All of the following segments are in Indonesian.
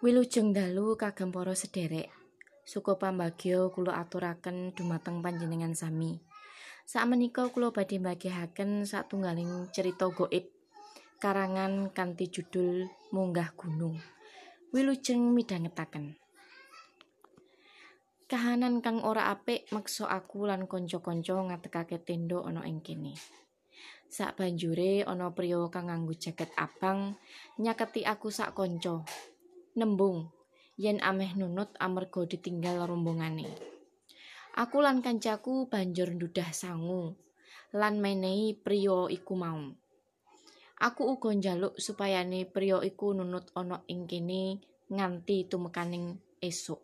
Wilujeng dalu kagem para sederek. Suka pambagya kula aturaken dumateng panjenengan sami. Sakmenika kula badhe mbagihaken satunggaling cerita gaib karangan kanthi judul Munggah Gunung. Wilujeng midhangetaken. Kahanan kang ora apik meksa aku lan kanca-kanca ngatekake tenda ana ing kene. Sak banjure ana priya kang nganggo jaket abang nyaketi aku sak kanca. Nembung yen ameh nunut amarga ditinggal rombongane. Aku lan kancaku banjur ndudah sangu lan menehi priya iku mau. Aku uga njaluk supayane priya iku nunut ana ing kene nganti tumekaning esuk.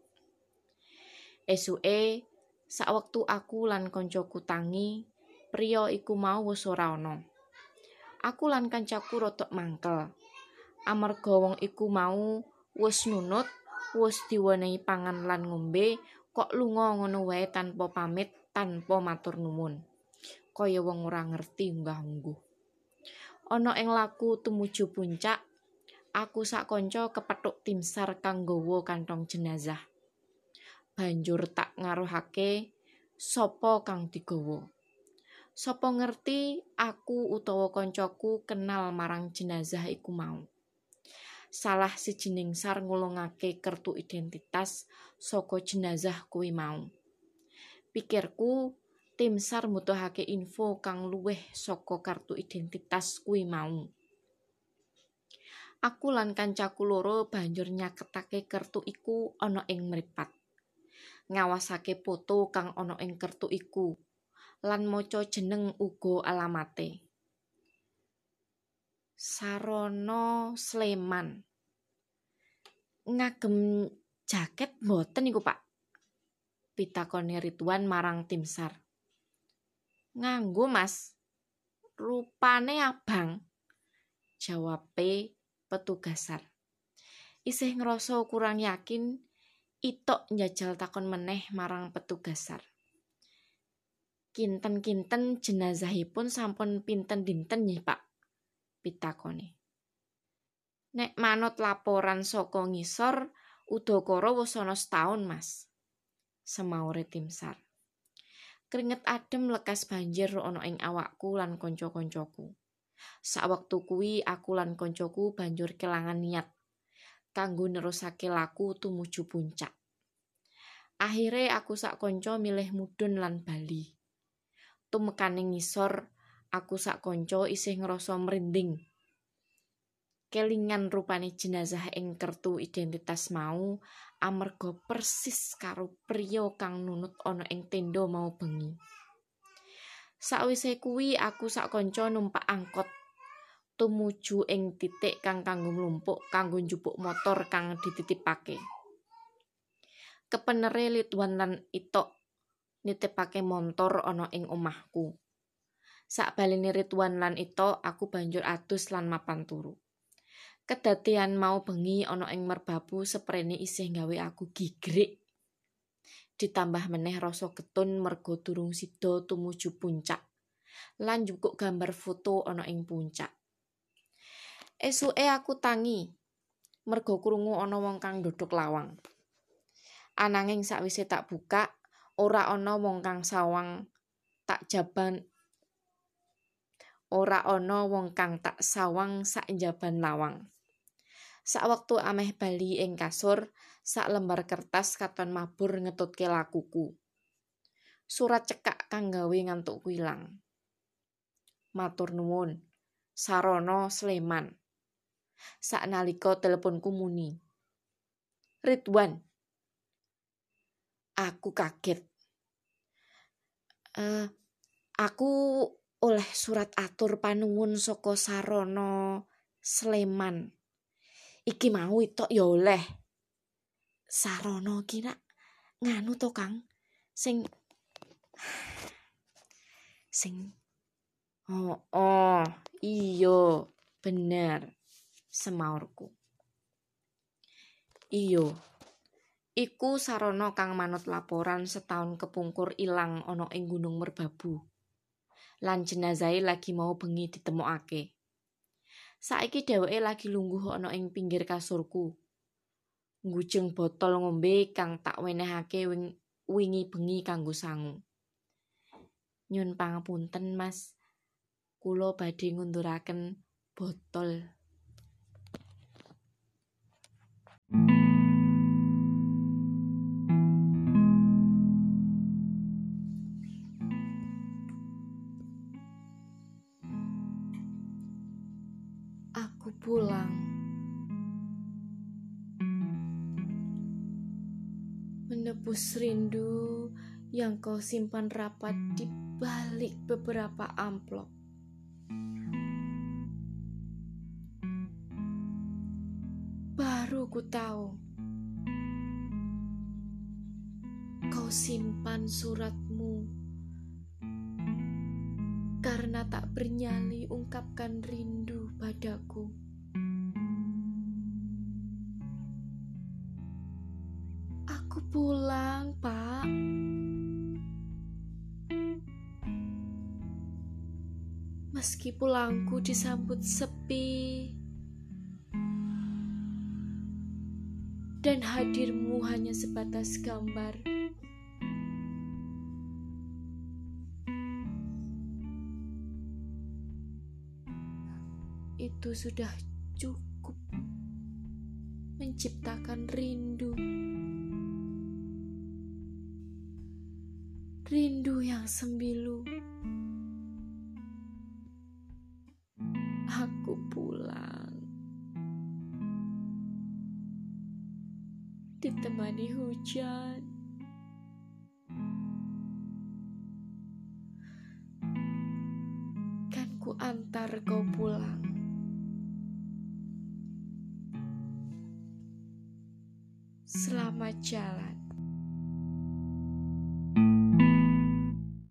Esuke sakwektu aku lan kancaku tangi, priya iku mau wis ora ana. Aku lan kancaku rada mangkel. Amarga wong iku mau wis nunut, wis diwenehi pangan lan ngombe, kok lunga ngono wae tanpa pamit, tanpa matur nuwun. Kaya wong ora ngerti unggah-ungguh. Ana ing laku tumuju puncak, aku sak kanca kepethuk tim SAR kang nggawa kantong jenazah. Banjur tak ngaruhake sapa kang digawa. Sapa ngerti aku utawa kancaku kenal marang jenazah iku mau. Salah sijining sar ngulungake kertu identitas saka jenazah kuwi mau. Pikirku, tim sar mbutuhake info kang luwih saka kartu identitas kuwi mau. Aku lan kancaku loro banjur nyaketake kertu iku ana ing mripat. Ngawasake foto kang ana ing kertu iku lan maca jeneng uga alamate. Sarono Sleman. Ngagem jaket mboten niku, Pak? Pitakone Ridwan marang tim SAR. Nganggo, Mas. Rupane abang. Jawabe petugas SAR. Isih ngerasa kurang yakin, itok njajal takon meneh marang petugas SAR. Kinten-kinten jenazahipun sampun pinten dinten nggih, Pak? Pitakone. Nek manut laporan saka ngisor, udakara wis ana setahun, Mas. Semaure tim SAR. Keringet adem lekas banjir ana ing awakku lan kanca-kancaku. Sawektu kuwi aku lan kancaku banjur kelangan niat kanggo nerusake laku tumuju puncak. Akhire aku sak kanca milih mudhun lan bali. Tumekane ngisor, aku sak kanca isih ngrasa merinding. Kelingan rupane jenazah ing kertu identitas mau amarga persis karo priya kang nunut ana ing tenda mau bengi. Sakwise kuwi aku sak kanca numpak angkot tumuju ing titik kang kanggo mlumpuk kanggo njupuk motor kang dititipake. Kepenere Lidwan lan Itok nitipake montor ana ing omahku. Sakbalene Ridwan lan Ito, aku banjur adus lan mapan turu. Kedatian mau bengi ana ing merbabu seprene isih gawe aku gigrik. Ditambah meneh rasa getun mergo durung sida tumuju puncak. Lan jukuk gambar foto ana ing puncak. Esuke aku tangi mergo krungu ana wong kang ndodhok lawang. Ananging sakwise tak buka, ora ana wong kang sawang tak jaban ora ana wong kang tak sawang sak njaban lawang. Sakwektu ameh bali ing kasur, sak lembar kertas katon mabur ngetutke lakuku. Surat cekak kang gawe ngantuk ilang. Matur nuwun. Sarono Sleman. Sak nalika teleponku muni. Ridwan. Aku kaget. Uh, aku oleh surat atur panuwun saka Sarono Sleman. Iki mau itu ya oleh. Sarono kira nganu to Kang sing sing Oh, oh, iyo, bener, semaurku. Iyo, iku sarono kang manut laporan setahun kepungkur ilang ana ing Gunung Merbabu. Lan jenazahe lagi mau bengi ditemokake. Saiki dheweke lagi lungguh ana ing pinggir kasurku. Ngujeng botol ngombe kang tak wenehake wingi bengi kanggo sangu. Nyun pangapunten, Mas. Kula badhe ngunduraken botol. Pulang. Menebus rindu yang kau simpan rapat di balik beberapa amplop. Baru ku tahu kau simpan suratmu karena tak bernyali ungkapkan rindu padaku. Aku pulang, Pak. Meski pulangku disambut sepi dan hadirmu hanya sebatas gambar. itu sudah cukup menciptakan rindu. Rindu yang sembilu. Aku pulang. Ditemani hujan. Kan ku antar kau pulang. Selamat jalan.